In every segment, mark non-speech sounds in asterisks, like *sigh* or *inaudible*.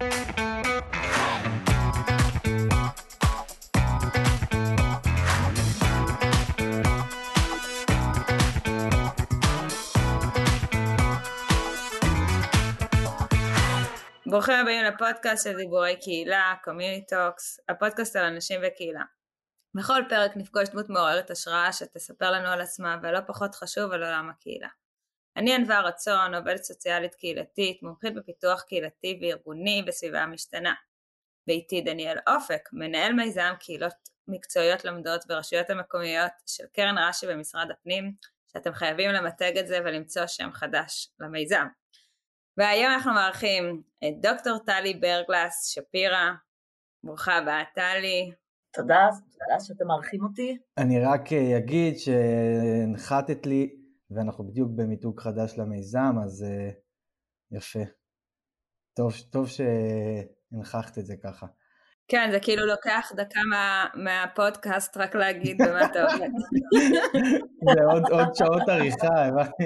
ברוכים הבאים לפודקאסט של דיבורי קהילה, CommuniTalks, הפודקאסט על אנשים וקהילה. בכל פרק נפגוש דמות מעוררת השראה שתספר לנו על עצמה ולא פחות חשוב על עולם הקהילה. אני ענווה רצון, עובדת סוציאלית קהילתית, מומחית בפיתוח קהילתי וארגוני בסביבה המשתנה. ואיתי דניאל אופק, מנהל מיזם קהילות מקצועיות לומדות ברשויות המקומיות של קרן רש"י במשרד הפנים, שאתם חייבים למתג את זה ולמצוא שם חדש למיזם. והיום אנחנו מארחים את דוקטור טלי ברגלס שפירא. ברוכה הבאה טלי. תודה, תודה שאתם מארחים אותי. אני רק אה, אגיד שהנחתת לי, ואנחנו בדיוק במיתוג חדש למיזם, אז uh, יפה. טוב, טוב שהנכחת את זה ככה. כן, זה כאילו לוקח דקה מה, מהפודקאסט רק להגיד במה אתה *laughs* עובד. זה עוד, עוד שעות עריכה, הבנתי.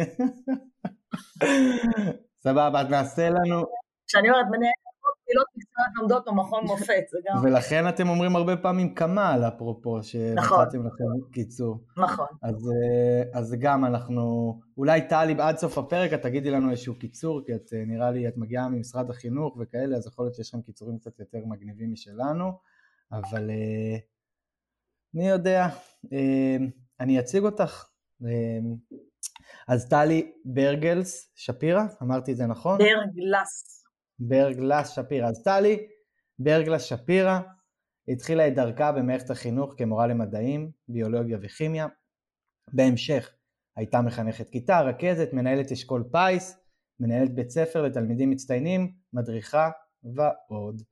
*laughs* סבבה, אז נעשה לנו... כשאני אומרת מנהל קהילות מקצועיות לומדות במכון מופת, זה גם... ולכן אתם אומרים הרבה פעמים כמל, אפרופו, שנתתם נכון. לכם קיצור. נכון. אז, אה, אז גם אנחנו, אולי טלי עד סוף הפרק את תגידי לנו איזשהו קיצור, כי את אה, נראה לי, את מגיעה ממשרד החינוך וכאלה, אז יכול להיות שיש לכם קיצורים קצת יותר מגניבים משלנו, אבל אה, מי יודע, אני אציג אותך. אז טלי ברגלס שפירא, אמרתי את זה נכון? ברגלס. ברגלס שפירא. אז טלי ברגלס שפירא התחילה את דרכה במערכת החינוך כמורה למדעים, ביולוגיה וכימיה. בהמשך הייתה מחנכת כיתה, רכזת, מנהלת אשכול פיס, מנהלת בית ספר לתלמידים מצטיינים, מדריכה ועוד.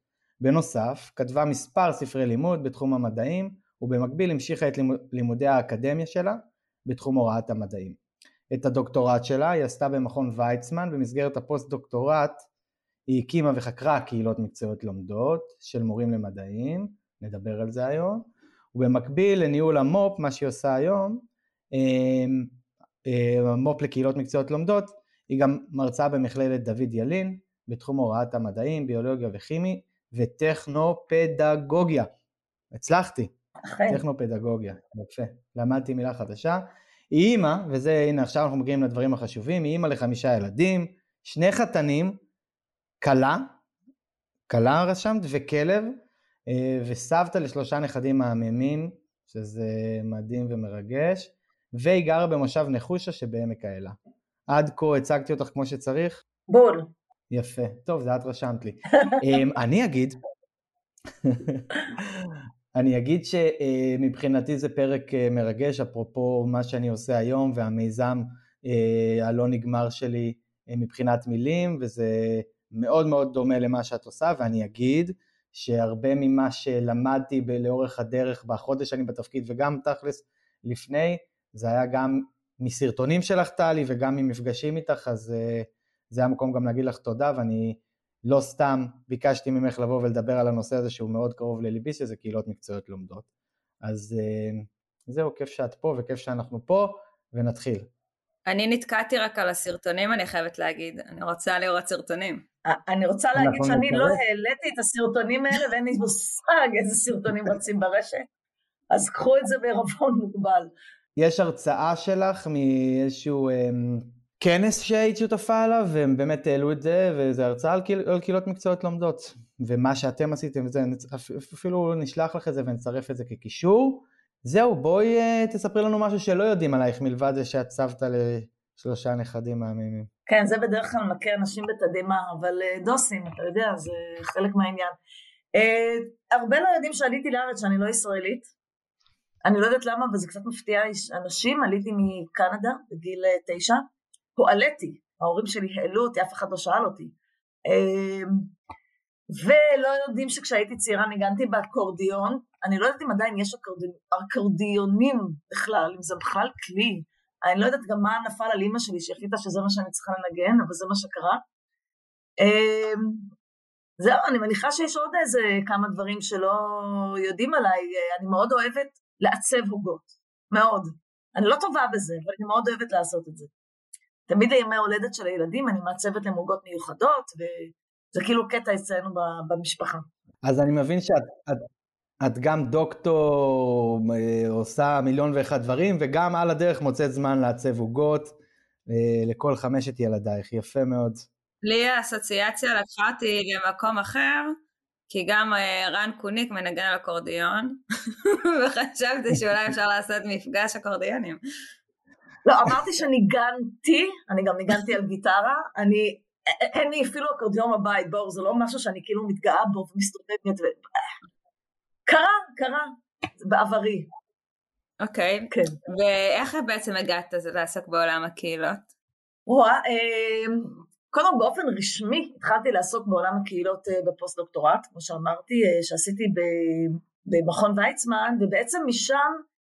בנוסף, כתבה מספר ספרי לימוד בתחום המדעים, ובמקביל המשיכה את לימודי האקדמיה שלה בתחום הוראת המדעים. את הדוקטורט שלה היא עשתה במכון ויצמן, במסגרת הפוסט דוקטורט היא הקימה וחקרה קהילות מקצועיות לומדות של מורים למדעים, נדבר על זה היום, ובמקביל לניהול המו"פ, מה שהיא עושה היום, אמ, אמ, המו"פ לקהילות מקצועיות לומדות, היא גם מרצה במכללת דוד ילין, בתחום הוראת המדעים, ביולוגיה וכימי, וטכנופדגוגיה. הצלחתי, טכנופדגוגיה, יפה, למדתי מילה חדשה. היא אימא, וזה, הנה עכשיו אנחנו מגיעים לדברים החשובים, היא אימא לחמישה ילדים, שני חתנים, כלה, כלה רשמת, וכלב, אה, וסבתא לשלושה נכדים מהממים, שזה מדהים ומרגש, והיא גרה במושב נחושה שבעמק האלה. עד כה הצגתי אותך כמו שצריך? בול. יפה. טוב, זה את רשמת לי. *laughs* אמ, אני אגיד, אני אגיד שמבחינתי זה פרק אה, מרגש, אפרופו מה שאני עושה היום והמיזם אה, הלא נגמר שלי מבחינת מילים, וזה מאוד מאוד דומה למה שאת עושה, ואני אגיד שהרבה ממה שלמדתי לאורך הדרך בחודש שאני בתפקיד וגם תכלס לפני, זה היה גם מסרטונים שלך טלי וגם ממפגשים איתך, אז זה המקום גם להגיד לך תודה, ואני לא סתם ביקשתי ממך לבוא ולדבר על הנושא הזה שהוא מאוד קרוב לליבי, שזה קהילות מקצועיות לומדות. אז אה, זהו, כיף שאת פה וכיף שאנחנו פה, ונתחיל. אני נתקעתי רק על הסרטונים, אני חייבת להגיד. אני רוצה לראות סרטונים. אני רוצה להגיד שאני לא העליתי את הסרטונים האלה ואין לי מושג איזה סרטונים רצים ברשת. אז קחו את זה בערבון מוגבל. יש הרצאה שלך מאיזשהו אמ, כנס שהיית שותפה עליו, והם באמת העלו את זה, וזו הרצאה על, קהיל, על קהילות מקצועיות לומדות. ומה שאתם עשיתם, וזה, אפילו נשלח לך את זה ונצרף את זה כקישור. זהו, בואי אה, תספרי לנו משהו שלא יודעים עלייך, מלבד זה שאת סבתא לשלושה נכדים מהממים. כן, זה בדרך כלל מכה אנשים בתדהמה, אבל אה, דוסים, אתה יודע, זה חלק מהעניין. Uh, הרבה לא יודעים שעליתי לארץ, שאני לא ישראלית. אני לא יודעת למה, אבל זה קצת מפתיע אנשים. עליתי מקנדה בגיל תשע. הועליתי, ההורים שלי העלו אותי, אף אחד לא שאל אותי. ולא יודעים שכשהייתי צעירה ניגנתי באקורדיון, אני לא יודעת אם עדיין יש אקורדיונים בכלל, אם זה בכלל כלי. אני לא יודעת גם מה נפל על אימא שלי שהחליטה שזה מה שאני צריכה לנגן, אבל זה מה שקרה. אמ, זהו, אני מניחה שיש עוד איזה כמה דברים שלא יודעים עליי. אני מאוד אוהבת לעצב הוגות, מאוד. אני לא טובה בזה, אבל אני מאוד אוהבת לעשות את זה. תמיד לימי הולדת של הילדים אני מעצבת להם עוגות מיוחדות, זה כאילו קטע אצלנו במשפחה. אז אני מבין שאת את, את גם דוקטור, אה, עושה מיליון ואחד דברים, וגם על הדרך מוצאת זמן לעצב עוגות אה, לכל חמשת ילדייך, יפה מאוד. לי האסוציאציה לקחה אותי למקום אחר, כי גם אה, רן קוניק מנגן על אקורדיון, *laughs* וחשבתי שאולי אפשר לעשות מפגש אקורדיונים. לא, אמרתי שניגנתי, אני גם ניגנתי על גיטרה, אני, אין לי אפילו אקורדיון בבית, בואו, זה לא משהו שאני כאילו מתגאה בו ומסתובבת, ו... קרה, קרה, בעברי. אוקיי, okay. כן. ואיך בעצם הגעת לעסוק בעולם הקהילות? וואה, אמ, קודם באופן רשמי התחלתי לעסוק בעולם הקהילות אה, בפוסט דוקטורט, כמו שאמרתי, אה, שעשיתי במכון ויצמן, ובעצם משם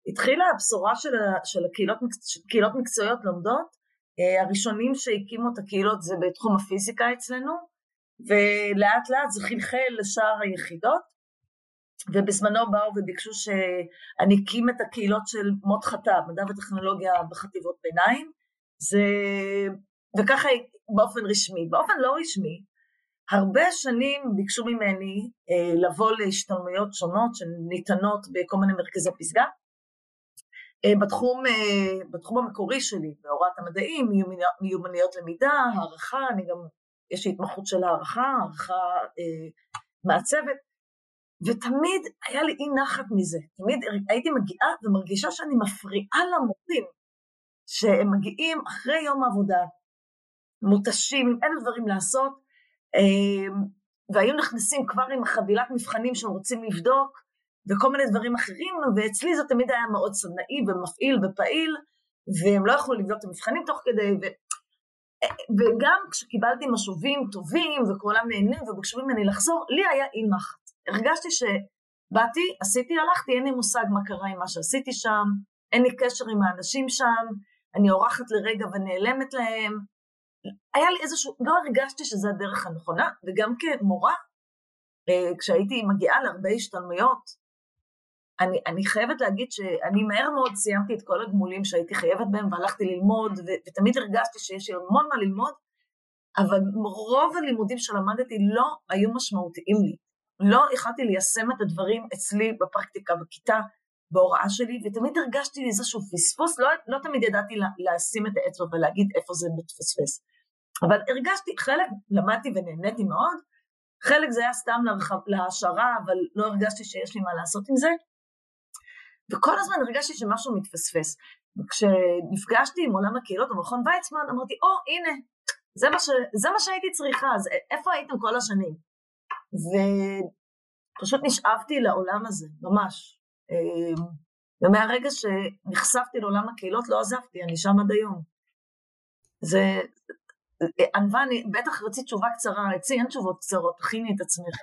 התחילה הבשורה של, של הקהילות, של קהילות מקצועיות לומדות, הראשונים שהקימו את הקהילות זה בתחום הפיזיקה אצלנו, ולאט לאט זה חלחל לשאר היחידות, ובזמנו באו וביקשו שאני אקים את הקהילות של מות חטא, מדע וטכנולוגיה בחטיבות ביניים, זה... וככה באופן רשמי. באופן לא רשמי, הרבה שנים ביקשו ממני אה, לבוא להשתלמויות שונות שניתנות בכל מיני מרכזי פסגה. אה, בתחום, אה, בתחום המקורי שלי, בהוראת המדעים, מיומנויות למידה, הערכה, אני גם, יש לי התמחות של הערכה, הערכה אה, מעצבת, ותמיד היה לי אי נחת מזה. תמיד הייתי מגיעה ומרגישה שאני מפריעה למורים, שהם מגיעים אחרי יום העבודה, מותשים, אלף דברים לעשות, אמ, והיו נכנסים כבר עם החבילת מבחנים שהם רוצים לבדוק, וכל מיני דברים אחרים, ואצלי זה תמיד היה מאוד סדנאי ומפעיל ופעיל, והם לא יכלו לבדוק את המבחנים תוך כדי, ו... וגם כשקיבלתי משובים טובים וכולם נהנים וביקשו ממני לחזור, לי היה אי נחת. הרגשתי שבאתי, עשיתי, הלכתי, אין לי מושג מה קרה עם מה שעשיתי שם, אין לי קשר עם האנשים שם, אני אורחת לרגע ונעלמת להם, היה לי איזשהו, לא הרגשתי שזו הדרך הנכונה, וגם כמורה, אה, כשהייתי מגיעה להרבה השתלמויות, אני, אני חייבת להגיד שאני מהר מאוד סיימתי את כל הגמולים שהייתי חייבת בהם והלכתי ללמוד, ו, ותמיד הרגשתי שיש לי המון מה ללמוד, אבל רוב הלימודים שלמדתי לא היו משמעותיים לי. לא יכלתי ליישם את הדברים אצלי בפרקטיקה, בכיתה, בהוראה שלי, ותמיד הרגשתי איזשהו פספוס, לא, לא תמיד ידעתי לה, לשים את האצבע ולהגיד איפה זה מתפספס. אבל הרגשתי, חלק למדתי ונהניתי מאוד, חלק זה היה סתם להעשרה, אבל לא הרגשתי שיש לי מה לעשות עם זה, וכל הזמן הרגשתי שמשהו מתפספס. וכשנפגשתי עם עולם הקהילות במכון ויצמן, אמרתי, או, oh, הנה, זה מה, ש... זה מה שהייתי צריכה, אז איפה הייתם כל השנים? ופשוט נשאבתי לעולם הזה, ממש. אמ, ומהרגע שנחשפתי לעולם הקהילות לא עזבתי, אני שם עד היום. זה, ענווה, אני בטח רצית תשובה קצרה, אצלי אין תשובות קצרות, תכיני את עצמך.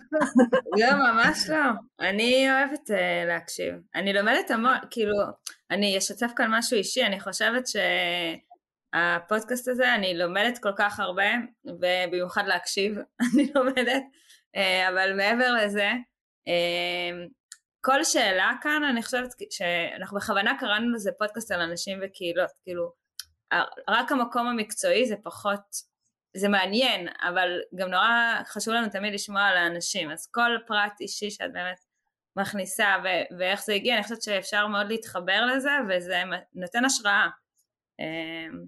*laughs* לא, ממש לא. אני אוהבת uh, להקשיב. אני לומדת המון, כאילו, אני אשתף כאן משהו אישי, אני חושבת שהפודקאסט הזה, אני לומדת כל כך הרבה, ובמיוחד להקשיב, *laughs* אני לומדת, uh, אבל מעבר לזה, uh, כל שאלה כאן, אני חושבת שאנחנו בכוונה קראנו לזה פודקאסט על אנשים וקהילות, כאילו, רק המקום המקצועי זה פחות, זה מעניין, אבל גם נורא חשוב לנו תמיד לשמוע על האנשים, אז כל פרט אישי שאת באמת מכניסה ו- ואיך זה הגיע, אני חושבת שאפשר מאוד להתחבר לזה וזה נותן השראה. אמ,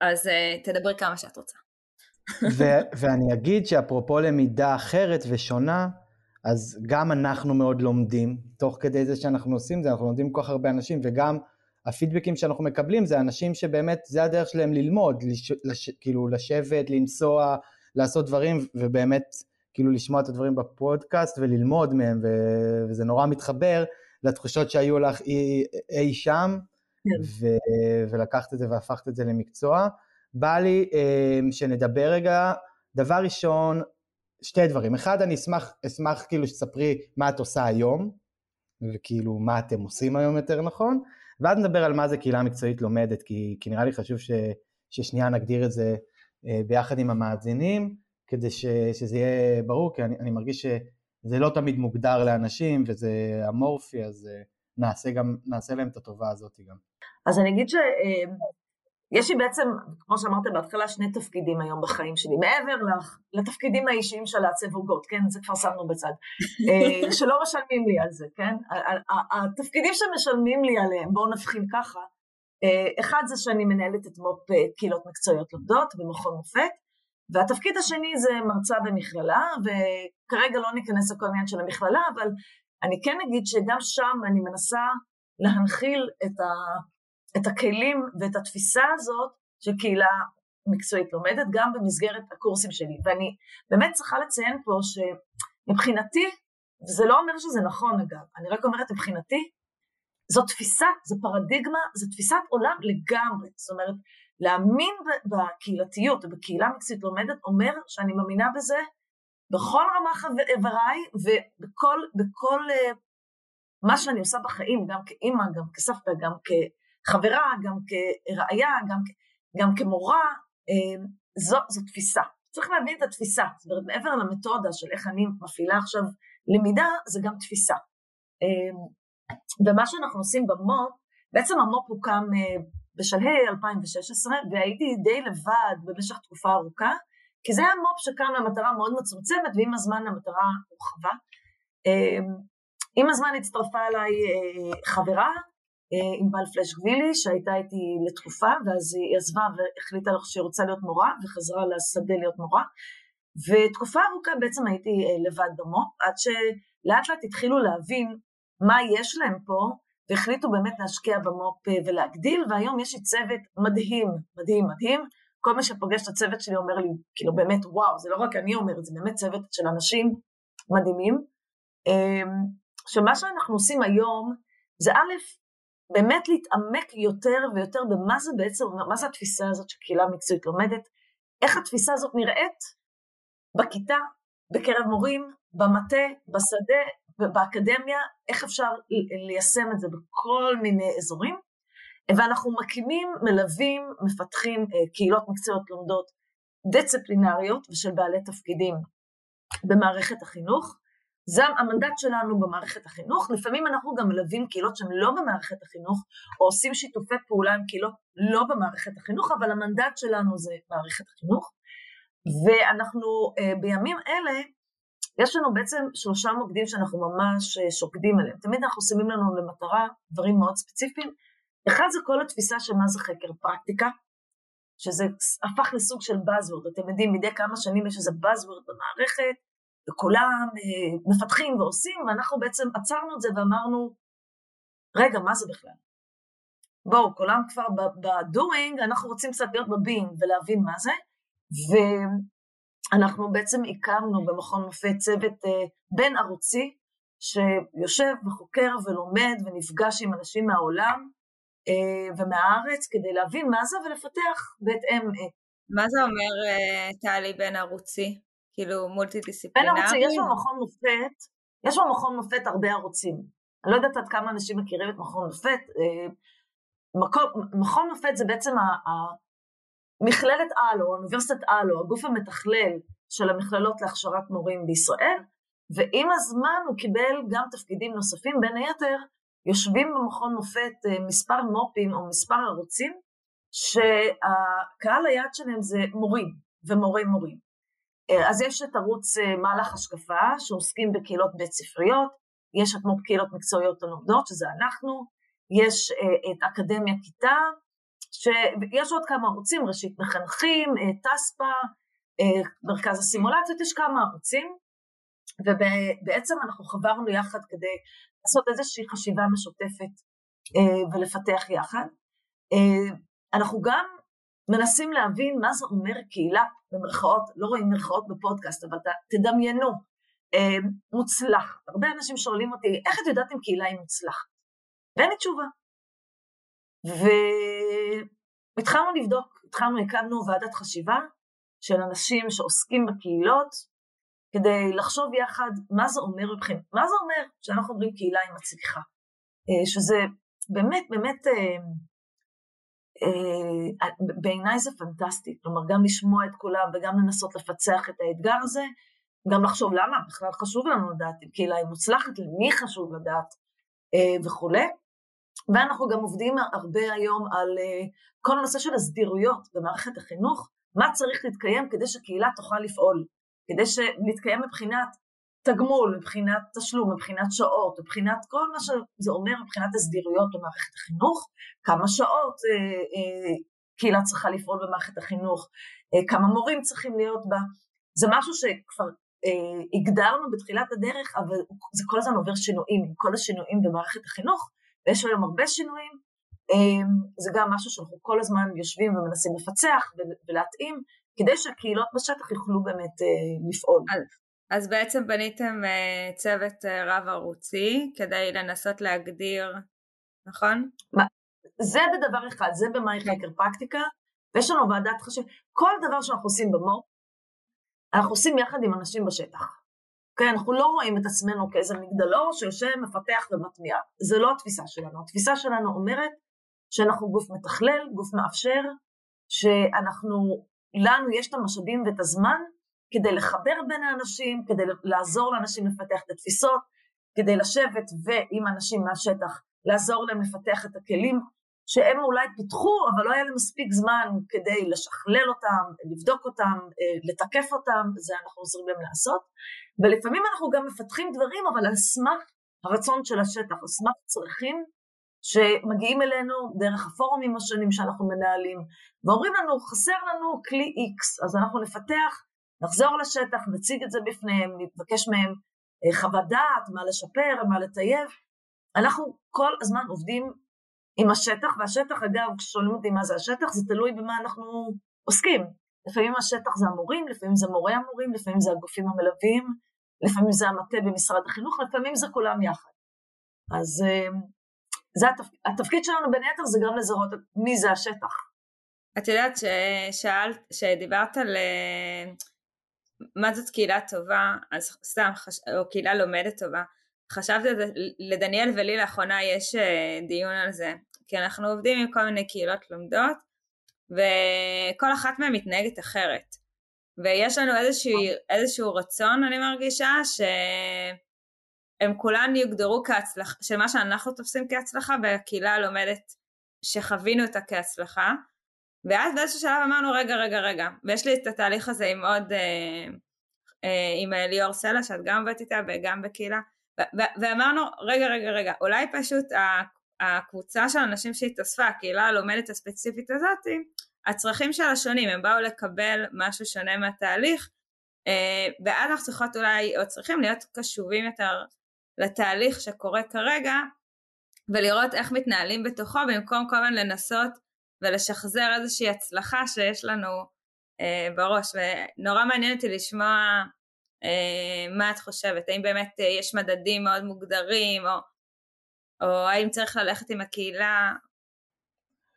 אז אה, תדברי כמה שאת רוצה. ו- ואני אגיד שאפרופו למידה אחרת ושונה, אז גם אנחנו מאוד לומדים, תוך כדי זה שאנחנו עושים זה, אנחנו לומדים כל כך הרבה אנשים, וגם הפידבקים שאנחנו מקבלים זה אנשים שבאמת זה הדרך שלהם ללמוד, לש, לש, כאילו לשבת, לנסוע, לעשות דברים, ובאמת כאילו לשמוע את הדברים בפודקאסט וללמוד מהם, ו, וזה נורא מתחבר לתחושות שהיו לך אי, אי שם, כן. ו, ולקחת את זה והפכת את זה למקצוע. בא לי אה, שנדבר רגע, דבר ראשון, שתי דברים. אחד, אני אשמח, אשמח כאילו שתספרי מה את עושה היום, וכאילו מה אתם עושים היום יותר נכון, ואז נדבר על מה זה קהילה מקצועית לומדת, כי, כי נראה לי חשוב ש, ששנייה נגדיר את זה אה, ביחד עם המאזינים, כדי ש, שזה יהיה ברור, כי אני, אני מרגיש שזה לא תמיד מוגדר לאנשים וזה אמורפי, אז אה, נעשה, גם, נעשה להם את הטובה הזאת גם. אז אני אגיד ש... יש לי בעצם, כמו שאמרת בהתחלה, שני תפקידים היום בחיים שלי, מעבר לתפקידים האישיים של לעצב עוגות, כן? זה כבר שמנו בצד. אה, *laughs* שלא משלמים לי על זה, כן? התפקידים שמשלמים לי עליהם, בואו נבחין ככה, אה, אחד זה שאני מנהלת את מו"פ אה, קהילות מקצועיות לומדות במכון מופת, והתפקיד השני זה מרצה במכללה, וכרגע לא ניכנס לכל עניין של המכללה, אבל אני כן אגיד שגם שם אני מנסה להנחיל את, ה, את הכלים ואת התפיסה הזאת של קהילה מקצועית לומדת, גם במסגרת הקורסים שלי. ואני באמת צריכה לציין פה שמבחינתי, וזה לא אומר שזה נכון אגב, אני רק אומרת מבחינתי, זו תפיסה, זו פרדיגמה, זו תפיסת עולם לגמרי. זאת אומרת, להאמין בקהילתיות ובקהילה מקצועית לומדת אומר שאני מאמינה בזה בכל רמ"ח איבריי ובכל בכל, uh, מה שאני עושה בחיים, גם כאימא, גם כסבתא, גם כחברה, גם כראיה, גם, גם כמורה, uh, זו, זו תפיסה. צריך להבין את התפיסה, זאת אומרת מעבר למתודה של איך אני מפעילה עכשיו למידה, זה גם תפיסה. Uh, ומה שאנחנו עושים במו"פ, בעצם המו"פ הוקם בשלהי 2016, והייתי די לבד במשך תקופה ארוכה, כי זה היה מו"פ שקם למטרה מאוד מצומצמת, ועם הזמן המטרה הורחבה. עם הזמן הצטרפה אליי אה, חברה, אה, ענבל פלש גבילי, שהייתה איתי לתקופה, ואז היא עזבה והחליטה לך שהיא רוצה להיות מורה, וחזרה לשדה להיות מורה. ותקופה ארוכה בעצם הייתי אה, לבד במו"פ, עד שלאט לאט התחילו להבין מה יש להם פה, והחליטו באמת להשקיע במו"פ ולהגדיל, והיום יש לי צוות מדהים, מדהים, מדהים. כל מי שפוגש את הצוות שלי אומר לי, כאילו באמת, וואו, זה לא רק אני אומרת, זה באמת צוות של אנשים מדהימים. אמ, שמה שאנחנו עושים היום, זה א', באמת להתעמק יותר ויותר במה זה בעצם, מה זה התפיסה הזאת שקהילה מקצועית לומדת, איך התפיסה הזאת נראית בכיתה, בקרב מורים, במטה, בשדה, באקדמיה, איך אפשר ליישם את זה בכל מיני אזורים, ואנחנו מקימים, מלווים, מפתחים אה, קהילות מקצועיות לומדות דיסציפלינריות ושל בעלי תפקידים במערכת החינוך. זה המנדט שלנו במערכת החינוך, לפעמים אנחנו גם מלווים קהילות שהן לא במערכת החינוך, או עושים שיתופי פעולה עם קהילות לא במערכת החינוך, אבל המנדט שלנו זה מערכת החינוך. ואנחנו אה, בימים אלה יש לנו בעצם שלושה מוקדים שאנחנו ממש אה, שוקדים עליהם. תמיד אנחנו שמים לנו למטרה דברים מאוד ספציפיים. אחד זה כל התפיסה של מה זה חקר פרקטיקה, שזה הפך לסוג של Buzzword. אתם יודעים, מדי כמה שנים יש איזה Buzzword במערכת, וכולם אה, מפתחים ועושים, ואנחנו בעצם עצרנו את זה ואמרנו, רגע, מה זה בכלל? בואו, כולם כבר ב-doing, אנחנו רוצים קצת להיות ב-being ולהבין מה זה, ו... אנחנו בעצם הקמנו במכון מופת צוות אה, בין ערוצי, שיושב וחוקר ולומד ונפגש עם אנשים מהעולם אה, ומהארץ כדי להבין מה זה ולפתח בהתאם. אה. מה זה אומר טלי בין ערוצי? כאילו מולטי דיסציפלינרי? יש במכון מופת, יש במכון מופת הרבה ערוצים. אני לא יודעת עד כמה אנשים מכירים את מכון מופת. מכון מופת זה בעצם מכללת אלו, אוניברסיטת אלו, הגוף המתכלל של המכללות להכשרת מורים בישראל, ועם הזמן הוא קיבל גם תפקידים נוספים, בין היתר יושבים במכון מופת אה, מספר מו"פים או מספר ערוצים, שהקהל היעד שלהם זה מורים ומורי מורים. אה, אז יש את ערוץ אה, מהלך השקפה, שעוסקים בקהילות בית ספריות, יש את מו"פ קהילות מקצועיות הלומדות, שזה אנחנו, יש את אקדמיה כיתה, שיש עוד כמה ערוצים, ראשית מחנכים, תספא, אה, אה, מרכז הסימולציות, יש כמה ערוצים, ובעצם אנחנו חברנו יחד כדי לעשות איזושהי חשיבה משותפת אה, ולפתח יחד. אנחנו גם מנסים להבין מה זה אומר קהילה, במרכאות, לא רואים מרכאות בפודקאסט, אבל תדמיינו, מוצלחת. הרבה אנשים שואלים אותי, איך את יודעת אם קהילה היא מוצלחת? ואין לי תשובה. והתחלנו לבדוק, התחלנו, הקמנו ועדת חשיבה של אנשים שעוסקים בקהילות, כדי לחשוב יחד מה זה אומר מבחין, מה זה אומר שאנחנו אומרים קהילה היא מצליחה, אה, שזה באמת באמת אה, אה, בעיניי זה פנטסטי, כלומר גם לשמוע את כולם וגם לנסות לפצח את האתגר הזה, גם לחשוב למה בכלל חשוב לנו לדעת אם קהילה היא מוצלחת, למי חשוב לדעת וכולי. ואנחנו גם עובדים הרבה היום על uh, כל הנושא של הסדירויות במערכת החינוך, מה צריך להתקיים כדי שקהילה תוכל לפעול, כדי להתקיים מבחינת תגמול, מבחינת תשלום, מבחינת שעות, מבחינת כל מה שזה אומר מבחינת הסדירויות במערכת החינוך, כמה שעות אה, אה, קהילה צריכה לפעול במערכת החינוך, אה, כמה מורים צריכים להיות בה, זה משהו שכבר אה, הגדרנו בתחילת הדרך, אבל זה כל הזמן עובר שינויים, כל השינויים במערכת החינוך, ויש היום הרבה שינויים, אה, זה גם משהו שאנחנו כל הזמן יושבים ומנסים לפצח ולהתאים, כדי שהקהילות בשטח יוכלו באמת אה, לפעול. אז בעצם בניתם uh, צוות uh, רב ערוצי כדי לנסות להגדיר, נכון? זה בדבר אחד, זה במאי כן. חקר פרקטיקה, ויש לנו ועדת חשב, כל דבר שאנחנו עושים במו"פ, אנחנו עושים יחד עם אנשים בשטח. כן, אנחנו לא רואים את עצמנו כאיזה מגדלור שיושב, מפתח ומטמיע. זה לא התפיסה שלנו. התפיסה שלנו אומרת שאנחנו גוף מתכלל, גוף מאפשר, שאנחנו, לנו יש את המשאבים ואת הזמן כדי לחבר בין האנשים, כדי לעזור לאנשים לפתח את התפיסות, כדי לשבת ועם אנשים מהשטח לעזור להם לפתח את הכלים שהם אולי פיתחו, אבל לא היה להם מספיק זמן כדי לשכלל אותם, לבדוק אותם, אה, לתקף אותם, זה אנחנו עוזרים להם לעשות. ולפעמים אנחנו גם מפתחים דברים, אבל על סמך הרצון של השטח, על סמך צרכים שמגיעים אלינו דרך הפורומים השונים שאנחנו מנהלים, ואומרים לנו, חסר לנו כלי X, אז אנחנו נפתח נחזור לשטח, נציג את זה בפניהם, נתבקש מהם אה, חוות דעת, מה לשפר, מה לטייב. אנחנו כל הזמן עובדים עם השטח, והשטח אגב, כששואלים אותי מה זה השטח, זה תלוי במה אנחנו עוסקים. לפעמים השטח זה המורים, לפעמים זה מורי המורים, לפעמים זה הגופים המלווים, לפעמים זה המטה במשרד החינוך, לפעמים זה כולם יחד. אז אה, זה התפ... התפקיד שלנו בין היתר זה גם לזהות מי זה השטח. את יודעת ששאלת, שדיברת על אה, מה זאת קהילה טובה, אז סתם, חש... או קהילה לומדת טובה. חשבתי לדניאל ולי לאחרונה יש אה, דיון על זה, כי אנחנו עובדים עם כל מיני קהילות לומדות, וכל אחת מהן מתנהגת אחרת. ויש לנו איזשהו, איזשהו רצון, אני מרגישה, שהם כולן יוגדרו כהצלחה, של מה שאנחנו תופסים כהצלחה, והקהילה הלומדת שחווינו אותה כהצלחה. ואז באיזשהו שלב אמרנו רגע רגע רגע ויש לי את התהליך הזה עם עוד אה, אה, עם ליאור סלע שאת גם עובדת איתה וגם בקהילה. ואמרנו רגע רגע רגע אולי פשוט הקבוצה של אנשים שהתאספה הקהילה הלומדת הספציפית הזאת הצרכים שלה שונים הם באו לקבל משהו שונה מהתהליך אה, ואז אנחנו צריכות אולי או צריכים להיות קשובים יותר לתהליך שקורה כרגע ולראות איך מתנהלים בתוכו במקום כל הזמן לנסות ולשחזר איזושהי הצלחה שיש לנו אה, בראש, ונורא מעניין אותי לשמוע אה, מה את חושבת, האם באמת אה, יש מדדים מאוד מוגדרים, או, או האם צריך ללכת עם הקהילה?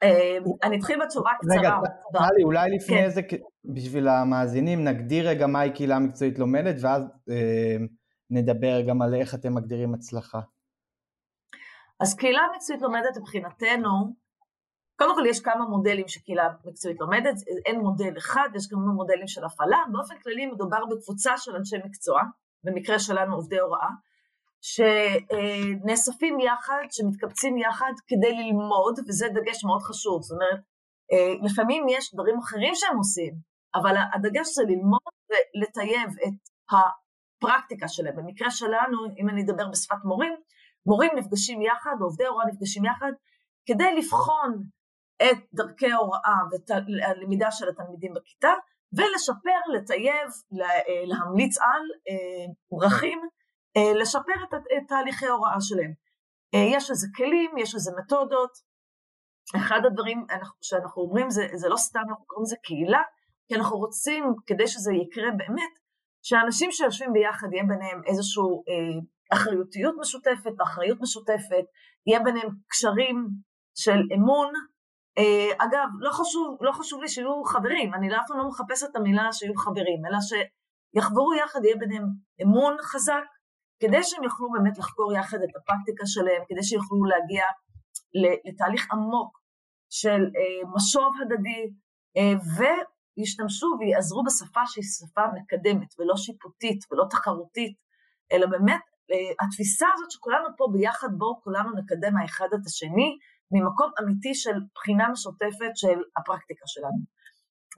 אה, אני אתחיל בתשובה קצרה. רגע, טלי, אולי לפני כן. זה, בשביל המאזינים, נגדיר רגע מהי קהילה מקצועית לומדת, ואז אה, נדבר גם על איך אתם מגדירים הצלחה. אז קהילה מקצועית לומדת מבחינתנו, קודם כל יש כמה מודלים שקהילה מקצועית לומדת, אין מודל אחד, יש גם מודלים של הפעלה, באופן כללי מדובר בקבוצה של אנשי מקצוע, במקרה שלנו עובדי הוראה, שנאספים יחד, שמתקבצים יחד כדי ללמוד, וזה דגש מאוד חשוב, זאת אומרת, לפעמים יש דברים אחרים שהם עושים, אבל הדגש זה ללמוד ולטייב את הפרקטיקה שלהם. במקרה שלנו, אם אני אדבר בשפת מורים, מורים נפגשים יחד, עובדי הוראה נפגשים יחד, כדי לבחון את דרכי ההוראה ואת הלמידה של התלמידים בכיתה, ולשפר, לטייב, להמליץ על דרכים, אה, אה, לשפר את, תהליכי ההוראה שלהם. אה, יש איזה כלים, יש איזה מתודות. אחד הדברים שאנחנו אומרים זה, זה לא סתם, אנחנו קוראים לזה קהילה, כי אנחנו רוצים, כדי שזה יקרה באמת, שאנשים שיושבים ביחד יהיה ביניהם איזושהי אה, אחריותיות משותפת, אחריות משותפת, יהיה ביניהם קשרים של אמון, אה, אגב, לא חשוב, לא חשוב לי שיהיו חברים, אני אף פעם לא מחפשת את המילה שיהיו חברים, אלא שיחברו יחד, יהיה ביניהם אמון חזק, כדי שהם יוכלו באמת לחקור יחד את הפרקטיקה שלהם, כדי שיוכלו להגיע לתהליך עמוק של אה, משוב הדדי, אה, וישתמשו ויעזרו בשפה שהיא שפה מקדמת ולא שיפוטית ולא תחרותית, אלא באמת התפיסה הזאת שכולנו פה ביחד, בואו כולנו נקדם האחד את השני, ממקום אמיתי של בחינה משותפת של הפרקטיקה שלנו.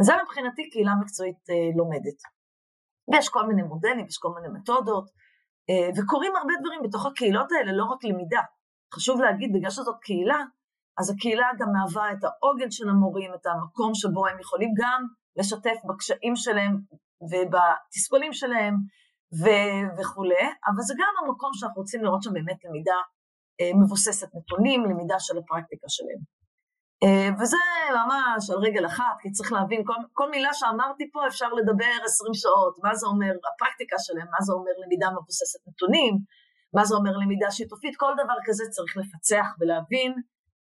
זה מבחינתי קהילה מקצועית אה, לומדת. ויש כל מיני מודלים, יש כל מיני מתודות, אה, וקורים הרבה דברים בתוך הקהילות האלה, לא רק למידה. חשוב להגיד, בגלל שזאת קהילה, אז הקהילה גם מהווה את העוגן של המורים, את המקום שבו הם יכולים גם לשתף בקשיים שלהם ובתסכולים שלהם ו- וכולי, אבל זה גם המקום שאנחנו רוצים לראות שם באמת למידה מבוססת נתונים, למידה של הפרקטיקה שלהם. אה, וזה ממש על רגל אחת, כי צריך להבין, כל, כל מילה שאמרתי פה אפשר לדבר עשרים שעות, מה זה אומר הפרקטיקה שלהם, מה זה אומר למידה מבוססת נתונים, מה זה אומר למידה שיתופית, כל דבר כזה צריך לפצח ולהבין,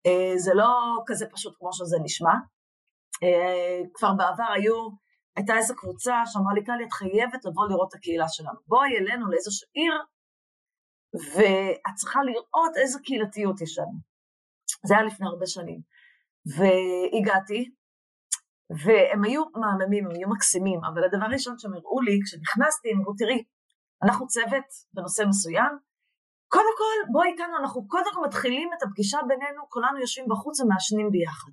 אה, זה לא כזה פשוט כמו שזה נשמע. כבר בעבר היו, הייתה איזו קבוצה שאמרה לי, טלי, את חייבת לבוא לראות את הקהילה שלנו. בואי אלינו לאיזושהי עיר, ואת צריכה לראות איזה קהילתיות יש לנו. זה היה לפני הרבה שנים. והגעתי, והם היו מהממים, הם היו מקסימים, אבל הדבר הראשון שהם הראו לי, כשנכנסתי, הם אמרו, תראי, אנחנו צוות בנושא מסוים, קודם כל, בואי איתנו, אנחנו קודם כל מתחילים את הפגישה בינינו, כולנו יושבים בחוץ ומעשנים ביחד.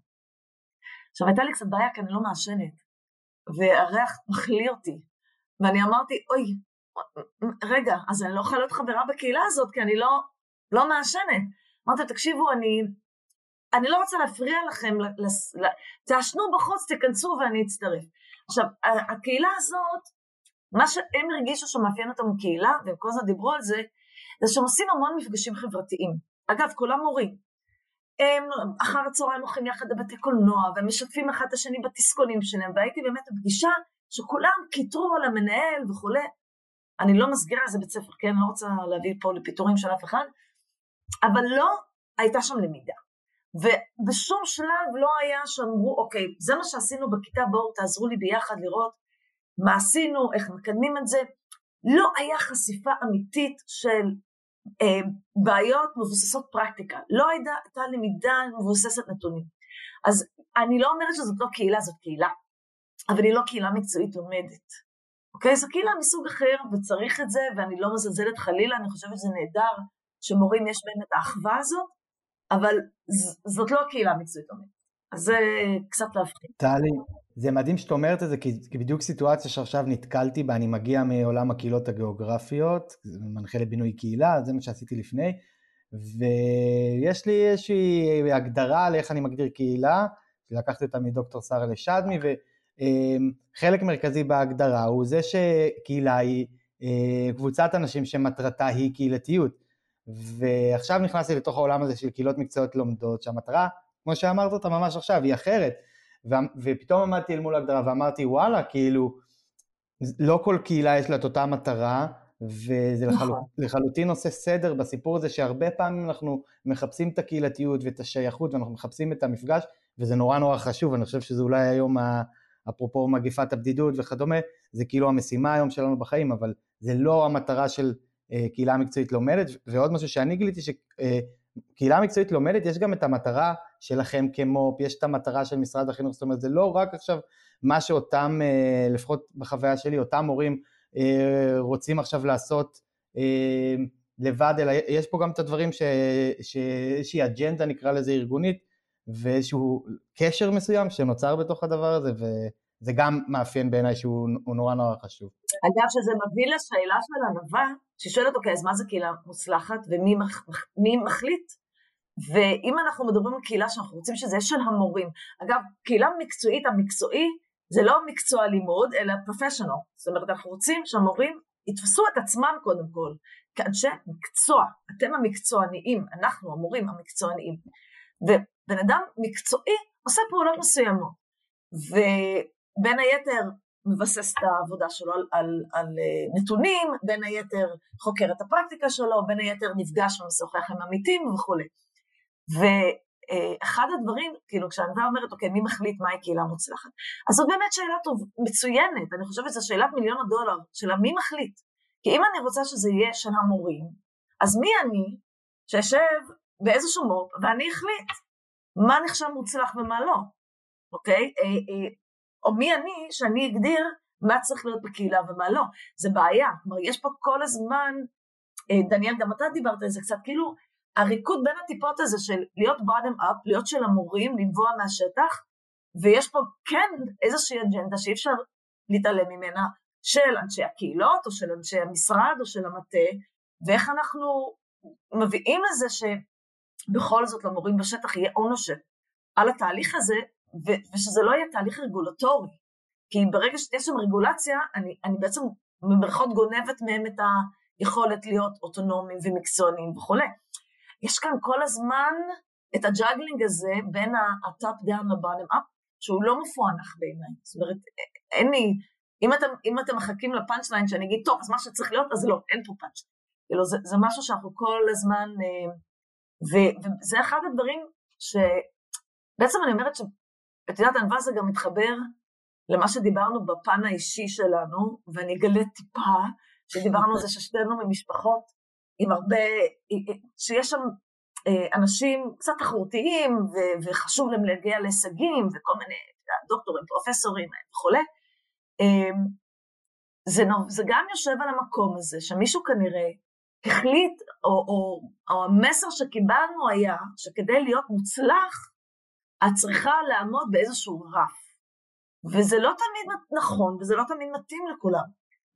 עכשיו, הייתה לי קצת בעיה, כי אני לא מעשנת, והריח מחליא אותי, ואני אמרתי, אוי, רגע, אז אני לא יכולה להיות חברה בקהילה הזאת, כי אני לא, לא מעשנת. אמרתי, תקשיבו, אני, אני לא רוצה להפריע לכם, תעשנו בחוץ, תיכנסו ואני אצטרף. עכשיו, הקהילה הזאת, מה שהם הרגישו שמאפיין אותם קהילה, והם כל הזמן דיברו על זה, זה שהם עושים המון מפגשים חברתיים. אגב, כולם מורים. הם אחר הצהריים הולכים יחד לבתי קולנוע, והם משתפים אחד את השני בתסכולים שלהם, והייתי באמת בפגישה שכולם קיטרו על המנהל וכולי. אני לא מסגירה איזה בית ספר, כן? לא רוצה להביא פה לפיטורים של אף אחד, אבל לא הייתה שם למידה. ובשום שלב לא היה שאמרו, אוקיי, זה מה שעשינו בכיתה, בואו תעזרו לי ביחד לראות מה עשינו, איך מקדמים את זה. לא היה חשיפה אמיתית של אה, בעיות מבוססות פרקטיקה, לא הייתה, הייתה למידה מבוססת נתונים. אז אני לא אומרת שזאת לא קהילה, זאת קהילה, אבל היא לא קהילה מקצועית לומדת. אוקיי? זו קהילה מסוג אחר וצריך את זה, ואני לא מזלזלת חלילה, אני חושבת שזה נהדר שמורים יש בהם את האחווה הזאת, אבל זאת לא הקהילה המקצועית אומרת. אז זה קצת להבחין. טלי, זה מדהים שאת אומרת את זה, כי, בדיוק סיטואציה שעכשיו נתקלתי בה, אני מגיע מעולם הקהילות הגיאוגרפיות, מנחה לבינוי קהילה, זה מה שעשיתי לפני, ויש לי איזושהי הגדרה לאיך אני מגדיר קהילה, לקחתי אותה מדוקטור שרה לשדמי, וחלק מרכזי בהגדרה הוא זה שקהילה היא אה, קבוצת אנשים שמטרתה היא קהילתיות. ועכשיו נכנסתי לתוך העולם הזה של קהילות מקצועיות לומדות, שהמטרה, כמו שאמרת אותה ממש עכשיו, היא אחרת. ופתאום עמדתי אל מול ההגדרה ואמרתי, וואלה, כאילו, לא כל קהילה יש לה את אותה מטרה, וזה לחלוט, נכון. לחלוטין עושה סדר בסיפור הזה שהרבה פעמים אנחנו מחפשים את הקהילתיות ואת השייכות ואנחנו מחפשים את המפגש וזה נורא נורא חשוב, אני חושב שזה אולי היום, אפרופו מגיפת הבדידות וכדומה, זה כאילו המשימה היום שלנו בחיים, אבל זה לא המטרה של אה, קהילה מקצועית לומדת, ועוד משהו שאני גיליתי שקהילה מקצועית לומדת, יש גם את המטרה שלכם כמו"פ, יש את המטרה של משרד החינוך, זאת אומרת זה לא רק עכשיו מה שאותם, אה, לפחות בחוויה שלי, אותם מורים אה, רוצים עכשיו לעשות לבד, אלא יש פה גם את הדברים שאיזושהי אג'נדה נקרא לזה ארגונית, ואיזשהו קשר מסוים שנוצר בתוך הדבר הזה, וזה גם מאפיין בעיניי שהוא נורא נורא חשוב. אגב, שזה מביא לשאלה של ענווה, ששואלת, אוקיי, אז מה זה קהילה מוצלחת ומי מח, מי מחליט? ואם אנחנו מדברים על קהילה שאנחנו רוצים שזה יהיה של המורים, אגב, קהילה מקצועית, המקצועי זה לא מקצוע לימוד, אלא פרופשיונל. זאת אומרת, אנחנו רוצים שהמורים יתפסו את עצמם קודם כל, כאנשי מקצוע. אתם המקצועניים, אנחנו המורים המקצועניים. ובן אדם מקצועי עושה פעולות מסוימות. ובין היתר, מבסס את העבודה שלו על, על, על אה, נתונים, בין היתר חוקר את הפרקטיקה שלו, בין היתר נפגש ומשוחח עם עמיתים וכולי. ואחד הדברים, כאילו כשענווה אומרת, אוקיי, מי מחליט מהי קהילה מוצלחת? אז זאת באמת שאלה טוב, מצוינת, אני חושבת שזו שאלת מיליון הדולר, של מי מחליט? כי אם אני רוצה שזה יהיה של המורים, אז מי אני שאשב באיזשהו מו"פ ואני אחליט מה נחשב מוצלח ומה לא, אוקיי? אה, אה, או מי אני שאני אגדיר מה צריך להיות בקהילה ומה לא. זה בעיה. כלומר, יש פה כל הזמן דניאל, גם אתה דיברת על זה קצת, כאילו הריקוד בין הטיפות הזה של להיות bottom up, להיות של המורים, לנבוע מהשטח, ויש פה כן איזושהי אג'נדה שאי אפשר להתעלם ממנה, של אנשי הקהילות, או של אנשי המשרד, או של המטה, ואיך אנחנו מביאים לזה שבכל זאת למורים בשטח יהיה ownership על התהליך הזה, ו- ושזה לא יהיה תהליך רגולטורי. כי ברגע שיש שם רגולציה, אני, אני בעצם במרכאות גונבת מהם את היכולת להיות אוטונומיים ומקצוענים וכולי. יש כאן כל הזמן את ה juggling הזה בין ה-top down ל-bottom up, שהוא לא מפוענח בעיניי. זאת אומרת, אין לי, אם אתם, אם אתם מחכים ל punch line שאני אגיד, טוב, אז מה שצריך להיות, אז לא, אין פה פאנצ'. כאילו, זה, זה משהו שאנחנו כל הזמן, אה, וזה אחד הדברים שבעצם אני אומרת שאת יודעת, ענווה זה גם מתחבר למה שדיברנו בפן האישי שלנו, ואני אגלה טיפה, שדיברנו על זה ששתינו ממשפחות עם הרבה, שיש שם אה, אנשים קצת תחרותיים, ו- וחשוב להם להגיע להישגים, וכל מיני דוקטורים, פרופסורים וכולי. אמ, זה, זה גם יושב על המקום הזה, שמישהו כנראה החליט, או, או, או המסר שקיבלנו היה, שכדי להיות מוצלח, את צריכה לעמוד באיזשהו רף. וזה לא תמיד נכון, וזה לא תמיד מתאים לכולם.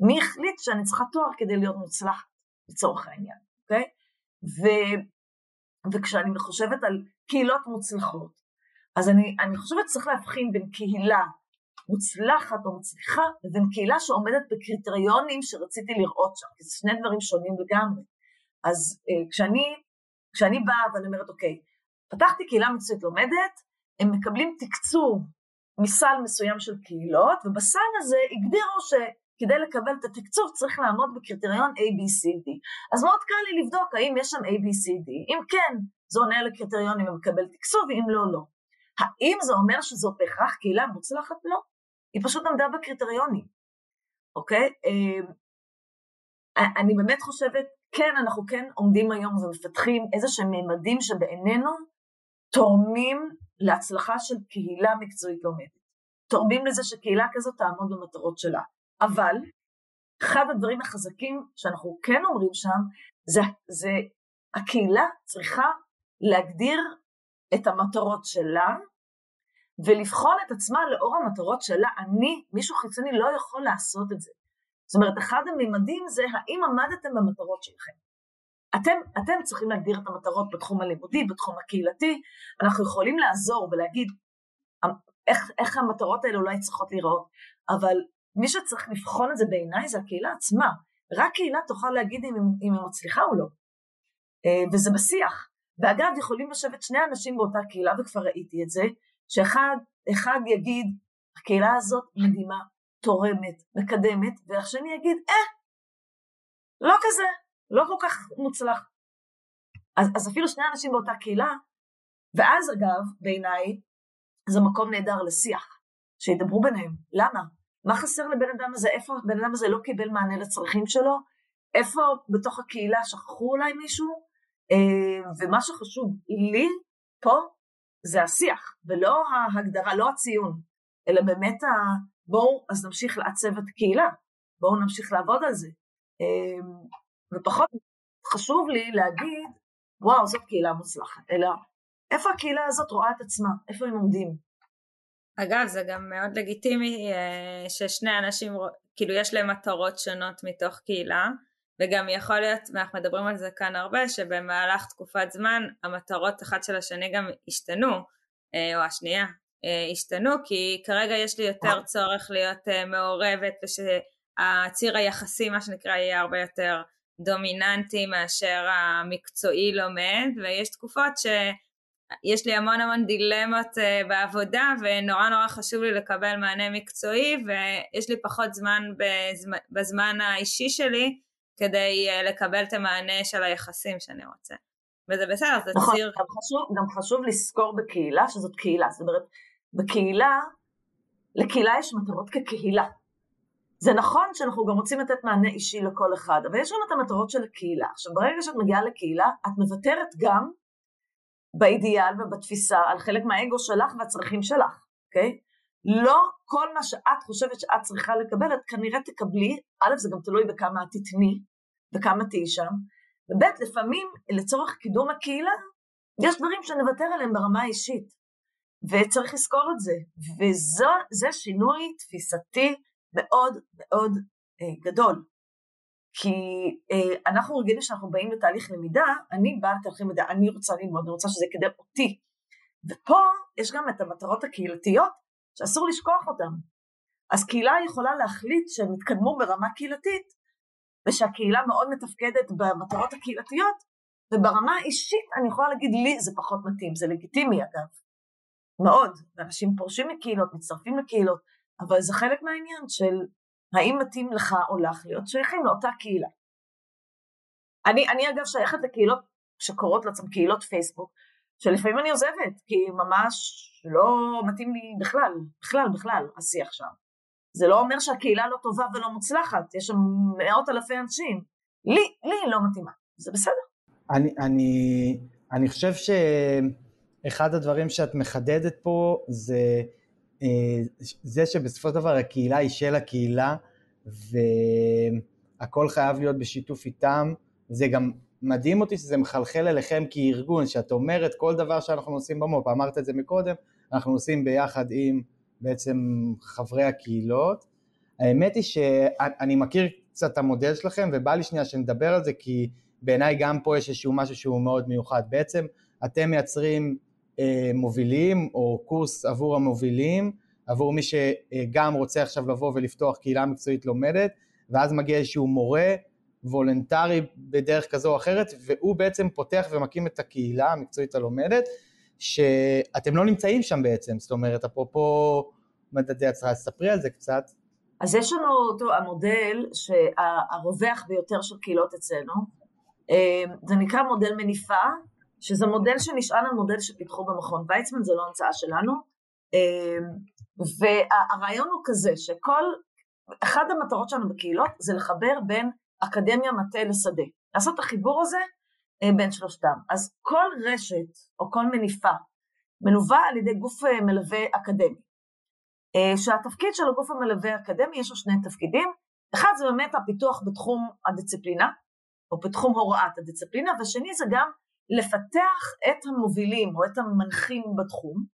מי החליט שאני צריכה תואר כדי להיות מוצלחת, לצורך העניין, אוקיי? ו, וכשאני חושבת על קהילות מוצלחות, אז אני, אני חושבת שצריך להבחין בין קהילה מוצלחת או מצליחה לבין קהילה שעומדת בקריטריונים שרציתי לראות שם, כי זה שני דברים שונים לגמרי. אז אה, כשאני, כשאני באה ואני אומרת, אוקיי, פתחתי קהילה מצוינת לומדת, הם מקבלים תקצוב מסל מסוים של קהילות, ובסל הזה הגדירו שכדי לקבל את התקצוב צריך לעמוד בקריטריון ABCD. אז מאוד קל לי לבדוק האם יש שם ABCD, אם כן, זה עונה לקריטריונים ומקבל תקצוב, ואם לא, לא. האם זה אומר שזו בהכרח קהילה מוצלחת? לא. היא פשוט עמדה בקריטריונים, אוקיי? אמ, אני באמת חושבת, כן, אנחנו כן עומדים היום ומפתחים איזה שהם מימדים שבעינינו תורמים להצלחה של קהילה מקצועית לומדת. תורמים לזה שקהילה כזאת תעמוד במטרות שלה. אבל אחד הדברים החזקים שאנחנו כן אומרים שם, זה, זה הקהילה צריכה להגדיר את המטרות שלה ולבחון את עצמה לאור המטרות שלה. אני, מישהו חיצוני לא יכול לעשות את זה. זאת אומרת, אחד הממדים זה האם עמדתם במטרות שלכם. אתם, אתם צריכים להגדיר את המטרות בתחום הלימודי, בתחום הקהילתי, אנחנו יכולים לעזור ולהגיד איך, איך המטרות האלה אולי צריכות להיראות, אבל מי שצריך לבחון את זה בעיניי זה הקהילה עצמה. רק קהילה תוכל להגיד אם, אם היא מצליחה או לא. אה, וזה בשיח. ואגב, יכולים לשבת שני אנשים באותה קהילה, וכבר ראיתי את זה, שאחד יגיד, הקהילה הזאת מדהימה, תורמת, מקדמת, והשני יגיד, אה, לא כזה, לא כל כך מוצלח. אז, אז אפילו שני אנשים באותה קהילה, ואז אגב, בעיניי, זה מקום נהדר לשיח, שידברו ביניהם. למה? מה חסר לבן אדם הזה? איפה הבן אדם הזה לא קיבל מענה לצרכים שלו? איפה בתוך הקהילה שכחו אולי מישהו? אה, ומה שחשוב לי פה זה השיח, ולא ההגדרה, לא הציון, אלא באמת ה... בואו אז נמשיך לעצב את הקהילה, בואו נמשיך לעבוד על זה. אמ, ופחות חשוב לי להגיד, וואו, זאת קהילה מוצלחת, אלא איפה הקהילה הזאת רואה את עצמה, איפה הם עומדים. אגב, זה גם מאוד לגיטימי אה, ששני אנשים, כאילו יש להם מטרות שונות מתוך קהילה, וגם יכול להיות, ואנחנו מדברים על זה כאן הרבה, שבמהלך תקופת זמן המטרות אחת של השני גם השתנו, אה, או השנייה, אה, השתנו, כי כרגע יש לי יותר צורך להיות אה, מעורבת ושהציר היחסי, מה שנקרא, יהיה הרבה יותר דומיננטי מאשר המקצועי לומד, ויש תקופות שיש לי המון המון דילמות בעבודה ונורא נורא חשוב לי לקבל מענה מקצועי ויש לי פחות זמן בזמן האישי שלי כדי uh, לקבל את המענה של היחסים שאני רוצה. וזה בסדר, זה נכון, ציר... גם חשוב, גם חשוב לזכור בקהילה שזאת קהילה, זאת אומרת, בקהילה, לקהילה יש מטרות כקהילה. זה נכון שאנחנו גם רוצים לתת מענה אישי לכל אחד, אבל יש גם את המטרות של הקהילה. עכשיו, ברגע שאת מגיעה לקהילה, את מוותרת גם באידיאל ובתפיסה על חלק מהאגו שלך והצרכים שלך, אוקיי? לא כל מה שאת חושבת שאת צריכה לקבל, את כנראה תקבלי, א', זה גם תלוי בכמה את תתני וכמה תהיי שם, וב' לפעמים לצורך קידום הקהילה, יש דברים שנוותר עליהם ברמה האישית, וצריך לזכור את זה, וזה שינוי תפיסתי מאוד מאוד אה, גדול. כי אה, אנחנו רגילים שאנחנו באים לתהליך למידה, אני באה לתהליך למידה, אני רוצה ללמוד, אני רוצה שזה יקדם אותי. ופה יש גם את המטרות הקהילתיות שאסור לשכוח אותן. אז קהילה יכולה להחליט שהם יתקדמו ברמה קהילתית, ושהקהילה מאוד מתפקדת במטרות הקהילתיות, וברמה האישית אני יכולה להגיד לי זה פחות מתאים, זה לגיטימי אגב, מאוד, ואנשים פורשים מקהילות, מצטרפים לקהילות, אבל זה חלק מהעניין של האם מתאים לך או לך להיות שייכים לאותה קהילה. אני, אני אגב שייכת לקהילות שקוראות לעצם קהילות פייסבוק, שלפעמים אני עוזבת, כי ממש לא מתאים לי בכלל, בכלל, בכלל, השיח שם. זה לא אומר שהקהילה לא טובה ולא מוצלחת, יש שם מאות אלפי אנשים. לי, לי לא מתאימה, זה בסדר. אני, אני, אני חושב שאחד הדברים שאת מחדדת פה זה אה, זה שבסופו של דבר הקהילה היא של הקהילה והכל חייב להיות בשיתוף איתם, זה גם מדהים אותי שזה מחלחל אליכם כארגון, שאת אומרת כל דבר שאנחנו עושים במו"פ, אמרת את זה מקודם, אנחנו עושים ביחד עם בעצם חברי הקהילות. האמת היא שאני מכיר קצת את המודל שלכם ובא לי שנייה שנדבר על זה כי בעיניי גם פה יש איזשהו משהו שהוא מאוד מיוחד. בעצם אתם מייצרים אה, מובילים או קורס עבור המובילים, עבור מי שגם רוצה עכשיו לבוא ולפתוח קהילה מקצועית לומדת, ואז מגיע איזשהו מורה וולנטרי בדרך כזו או אחרת, והוא בעצם פותח ומקים את הקהילה המקצועית הלומדת, שאתם לא נמצאים שם בעצם, זאת אומרת, אפרופו מדדי הצלחה, ספרי על זה קצת. אז יש לנו אותו המודל שהרווח ביותר של קהילות אצלנו, אה, זה נקרא מודל מניפה, שזה מודל שנשען על מודל שפיתחו במכון ויצמן, זה לא המצאה שלנו, אמ, והרעיון הוא כזה שכל, אחת המטרות שלנו בקהילות זה לחבר בין אקדמיה מטה לשדה, לעשות את החיבור הזה אה, בין שלושתם. אז כל רשת או כל מניפה מלווה על ידי גוף אה, מלווה אקדמי, אה, שהתפקיד של הגוף המלווה האקדמי יש לו שני תפקידים, אחד זה באמת הפיתוח בתחום הדיסציפלינה, או בתחום הוראת הדיסציפלינה, והשני זה גם לפתח את המובילים או את המנחים בתחום,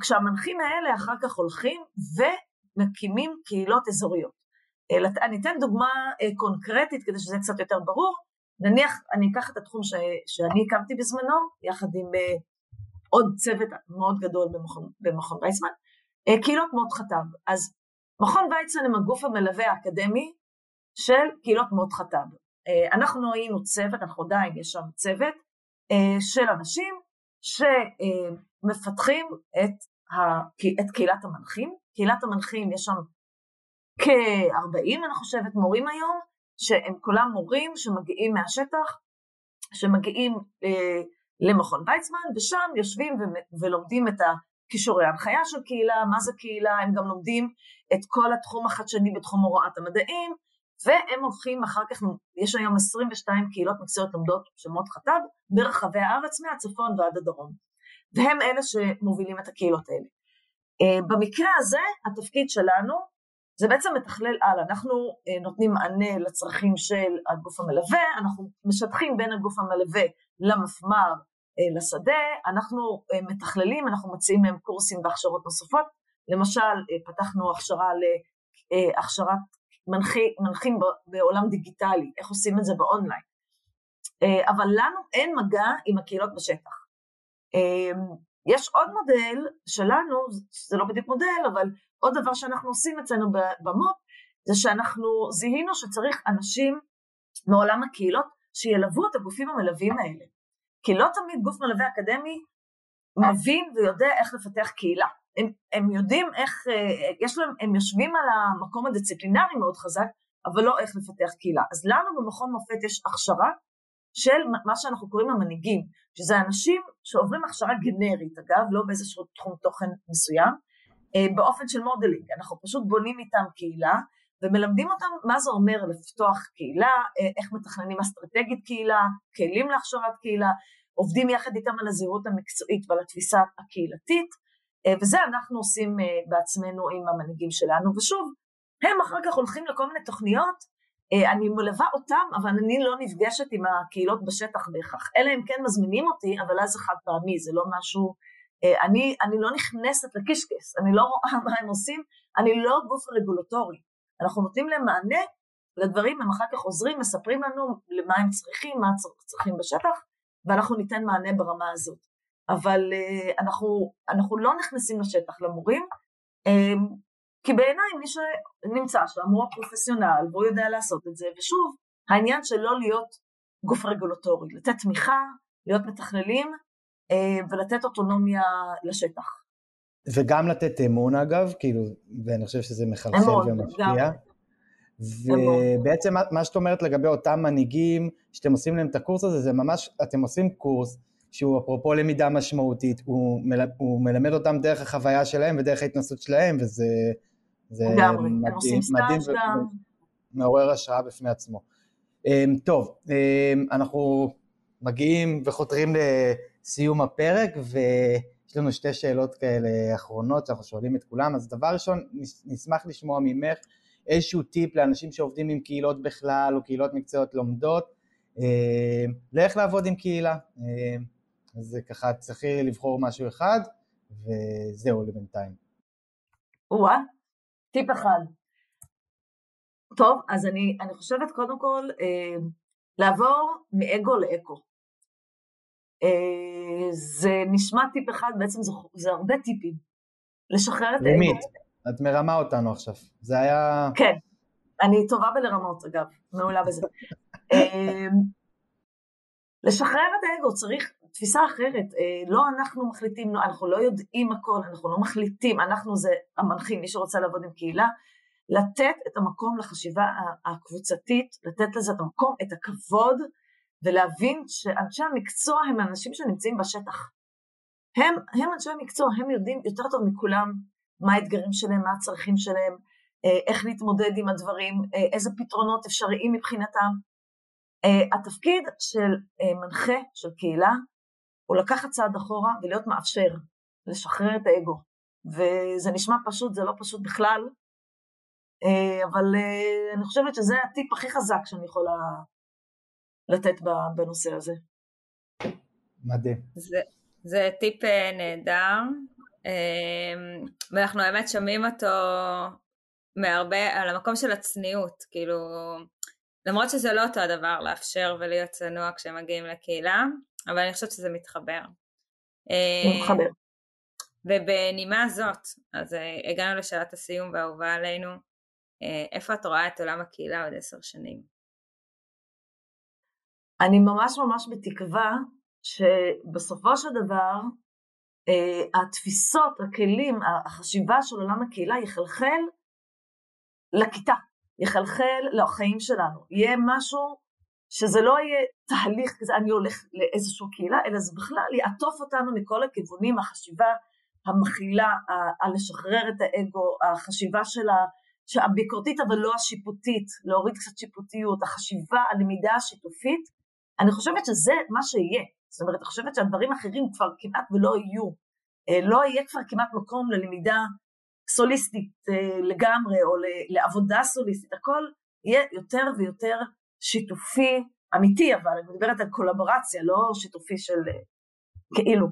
כשהמנחים האלה אחר כך הולכים ומקימים קהילות אזוריות. אה, אני אתן דוגמה אה, קונקרטית כדי שזה קצת יותר ברור, נניח אני אקח את התחום ש, שאני הקמתי בזמנו, יחד עם עוד צוות מאוד גדול במכון, במכון ויצמן, קהילות מאוד חטב. אז מכון ויצמן הם הגוף המלווה האקדמי של קהילות מאוד חטב. אנחנו היינו צוות, אנחנו עדיין, יש שם צוות, אה, של אנשים שמפתחים את, ה, את קהילת המנחים. קהילת המנחים יש שם כ-40 אני חושבת מורים היום, שהם כולם מורים שמגיעים מהשטח, שמגיעים אה, למכון ויצמן, ושם יושבים ו- ולומדים את הכישורי ההנחיה של קהילה, מה זה קהילה, הם גם לומדים את כל התחום החדשני בתחום הוראת המדעים, והם הולכים אחר כך, יש היום 22 קהילות מקצועיות לומדות שמות חטב ברחבי הארץ מהצפון ועד הדרום, והם אלה שמובילים את הקהילות האלה. אה, במקרה הזה התפקיד שלנו זה בעצם מתכלל על, אנחנו אה, נותנים מענה לצרכים של הגוף המלווה, אנחנו משטחים בין הגוף המלווה למפמ"ר אה, לשדה, אנחנו מתכללים, אנחנו מציעים להם קורסים והכשרות נוספות, למשל פתחנו הכשרה להכשרת מנחי, מנחים בעולם דיגיטלי, איך עושים את זה באונליין. אה, אבל לנו אין מגע עם הקהילות בשטח. אה, יש עוד מודל שלנו, זה לא בדיוק מודל, אבל עוד דבר שאנחנו עושים אצלנו במו"פ, זה שאנחנו זיהינו שצריך אנשים מעולם הקהילות שילוו את הגופים המלווים האלה. כי לא תמיד גוף מלווה אקדמי מבין ויודע איך לפתח קהילה. הם, הם יודעים איך, אה, יש להם, הם יושבים על המקום הדיסציפלינרי מאוד חזק, אבל לא איך לפתח קהילה. אז לנו במכון מופת יש הכשרה של מה שאנחנו קוראים המנהיגים, שזה אנשים שעוברים הכשרה גנרית, אגב, לא באיזשהו תחום תוכן מסוים, באופן של modeling, אנחנו פשוט בונים איתם קהילה, ומלמדים אותם מה זה אומר לפתוח קהילה, אה, איך מתכננים אסטרטגית קהילה, כלים להכשרת קהילה, עובדים יחד איתם על הזהות המקצועית ועל התפיסה הקהילתית, אה, וזה אנחנו עושים אה, בעצמנו עם המנהיגים שלנו, ושוב, הם אחר כך הולכים לכל מיני תוכניות אה, אני מלווה אותם, אבל אני לא נפגשת עם הקהילות בשטח בהכרח. אלא אם כן מזמינים אותי, אבל אז זה חד פעמי, זה לא משהו... אה, אני, אני לא נכנסת לקישקס, אני לא רואה *laughs* מה הם עושים, אני לא גוף רגולטורי. אנחנו נותנים להם מענה לדברים, הם אחר כך חוזרים, מספרים לנו למה הם צריכים, מה צריכים בשטח, ואנחנו ניתן מענה ברמה הזאת. אבל uh, אנחנו, אנחנו לא נכנסים לשטח למורים, um, כי בעיניי מי שנמצא שם הוא הפרופסיונל והוא יודע לעשות את זה, ושוב, העניין של לא להיות גוף רגולטורי, לתת תמיכה, להיות מתכללים ולתת אוטונומיה לשטח. וגם לתת אמון אגב, כאילו, ואני חושב שזה מחלחל ומשפיע. ובעצם מה שאת אומרת לגבי אותם מנהיגים שאתם עושים להם את הקורס הזה, זה ממש, אתם עושים קורס שהוא אפרופו למידה משמעותית, הוא, מל, הוא מלמד אותם דרך החוויה שלהם ודרך ההתנסות שלהם, וזה זה מדהים, מדהים ומעורר השראה בפני עצמו. אמ, טוב, אמ, אנחנו מגיעים וחותרים לסיום הפרק, ויש לנו שתי שאלות כאלה אחרונות שאנחנו שואלים את כולם, אז דבר ראשון, נשמח לשמוע ממך איזשהו טיפ לאנשים שעובדים עם קהילות בכלל, או קהילות מקצועיות לומדות, אמ, לאיך לעבוד עם קהילה. אז ככה צריכי לבחור משהו אחד, וזהו לבינתיים. או-אה, טיפ אחד. טוב, אז אני, אני חושבת קודם כל אה, לעבור מאגו לאקו. אה, זה נשמע טיפ אחד, בעצם זה, זה הרבה טיפים. לשחרר את האגו. למית, את מרמה אותנו עכשיו. זה היה... כן, אני טובה בלרמות אגב, מעולה בזה. *laughs* אה, לשחרר את האגו, צריך תפיסה אחרת, אה, לא אנחנו מחליטים, לא, אנחנו לא יודעים הכל, אנחנו לא מחליטים, אנחנו זה המנחים, מי שרוצה לעבוד עם קהילה, לתת את המקום לחשיבה הקבוצתית, לתת לזה את המקום, את הכבוד, ולהבין שאנשי המקצוע הם האנשים שנמצאים בשטח. הם, הם אנשי המקצוע, הם יודעים יותר טוב מכולם מה האתגרים שלהם, מה הצרכים שלהם, אה, איך להתמודד עם הדברים, אה, איזה פתרונות אפשריים מבחינתם. התפקיד של מנחה, של קהילה, הוא לקחת צעד אחורה ולהיות מאפשר, לשחרר את האגו. וזה נשמע פשוט, זה לא פשוט בכלל, אה, אבל אה, אני חושבת שזה הטיפ הכי חזק שאני יכולה לתת בנושא הזה. מדהים. זה, זה טיפ אה, נהדר, ואנחנו באמת שומעים אותו מהרבה, על המקום של הצניעות, כאילו, למרות שזה לא אותו הדבר לאפשר ולהיות צנוע כשמגיעים לקהילה, אבל אני חושבת שזה מתחבר. מתחבר. ובנימה זאת, אז אה, הגענו לשאלת הסיום והאהובה עלינו, אה, איפה את רואה את עולם הקהילה עוד עשר שנים? אני ממש ממש בתקווה שבסופו של דבר אה, התפיסות, הכלים, החשיבה של עולם הקהילה יחלחל לכיתה, יחלחל לחיים שלנו, יהיה משהו שזה לא יהיה תהליך כזה, אני הולך לאיזושהי קהילה, אלא זה בכלל יעטוף אותנו מכל הכיוונים, החשיבה המכילה, על לשחרר את האגו, החשיבה של הביקורתית אבל לא השיפוטית, להוריד קצת שיפוטיות, החשיבה, הלמידה השיתופית, אני חושבת שזה מה שיהיה. זאת אומרת, אני חושבת שהדברים האחרים כבר כמעט ולא יהיו. אה, לא יהיה כבר כמעט מקום ללמידה סוליסטית אה, לגמרי, או לעבודה סוליסטית, הכל יהיה יותר ויותר שיתופי, אמיתי אבל, אני מדברת על קולבורציה, לא שיתופי של אה, כאילו.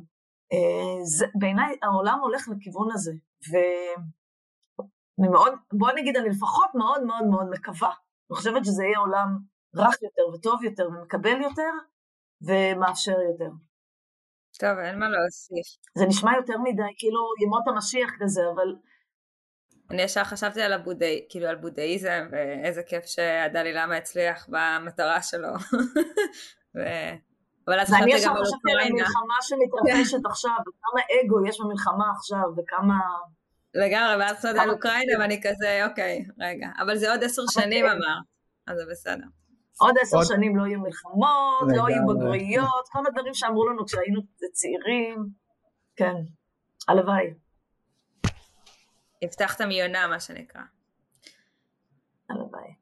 בעיניי העולם הולך לכיוון הזה, ואני מאוד, בוא נגיד, אני לפחות מאוד מאוד מאוד מקווה. אני חושבת שזה יהיה עולם רך יותר וטוב יותר ומקבל יותר ומאפשר יותר. טוב, אין מה להוסיף. זה נשמע יותר מדי כאילו ימות המשיח כזה, אבל אני ישר חשבתי על הבודהי, כאילו על בודהיזם, ואיזה כיף שהדלי למה הצליח במטרה שלו. *laughs* ו... אבל אז חשבתי גם על אוקראינה. אני ישר חשבתי על המלחמה שמתרחשת עכשיו, וכמה אגו יש במלחמה עכשיו, וכמה... לגמרי, ואז חשבתי על אוקראינה, ואני כזה, אוקיי, רגע. אבל זה עוד עשר שנים אוקיי. אמר, אז זה בסדר. עוד עשר שנים לא יהיו מלחמות, לא יהיו בגרויות, כל הדברים שאמרו לנו כשהיינו צעירים. כן, הלוואי. הבטחת מיונה, מה שנקרא. הלוואי.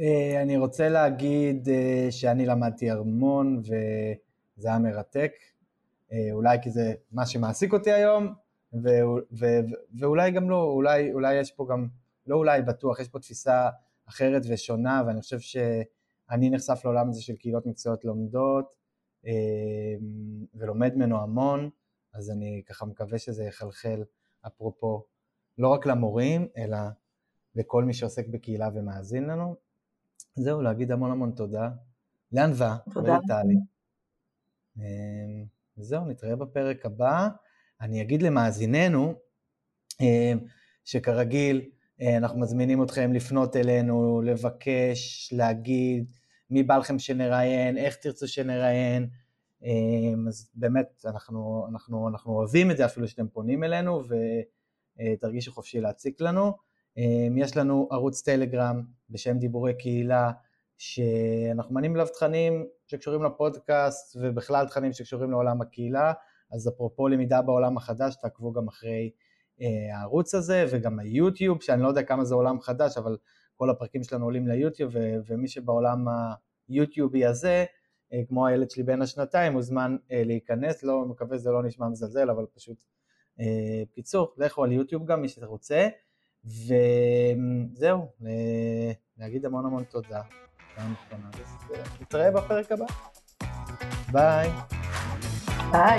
אה, אני רוצה להגיד אה, שאני למדתי המון וזה היה מרתק, אה, אולי כי זה מה שמעסיק אותי היום, ו- ו- ו- ואולי גם לא, אולי, אולי יש פה גם, לא אולי, בטוח, יש פה תפיסה אחרת ושונה, ואני חושב שאני נחשף לעולם הזה של קהילות מקצועיות לומדות, אה, ולומד ממנו המון, אז אני ככה מקווה שזה יחלחל, אפרופו, לא רק למורים, אלא לכל מי שעוסק בקהילה ומאזין לנו. זהו, להגיד המון המון תודה לענווה ולטלי. וזהו, נתראה בפרק הבא. אני אגיד למאזיננו, שכרגיל, אנחנו מזמינים אתכם לפנות אלינו, לבקש, להגיד מי בא לכם שנראיין, איך תרצו שנראיין, אז באמת אנחנו, אנחנו, אנחנו אוהבים את זה אפילו שאתם פונים אלינו ותרגישו חופשי להציק לנו. יש לנו ערוץ טלגרם בשם דיבורי קהילה, שאנחנו מנים אליו תכנים שקשורים לפודקאסט ובכלל תכנים שקשורים לעולם הקהילה, אז אפרופו למידה בעולם החדש, תעקבו גם אחרי אה, הערוץ הזה וגם היוטיוב, שאני לא יודע כמה זה עולם חדש, אבל כל הפרקים שלנו עולים ליוטיוב, ומי שבעולם היוטיובי הזה, אה, כמו הילד שלי בין השנתיים, מוזמן אה, להיכנס, לא, מקווה שזה לא נשמע מזלזל, אבל פשוט, אה, קיצור, לכו על יוטיוב גם, מי שרוצה, וזהו, אה, להגיד המון המון תודה. נתראה בפרק הבא. ביי. ביי.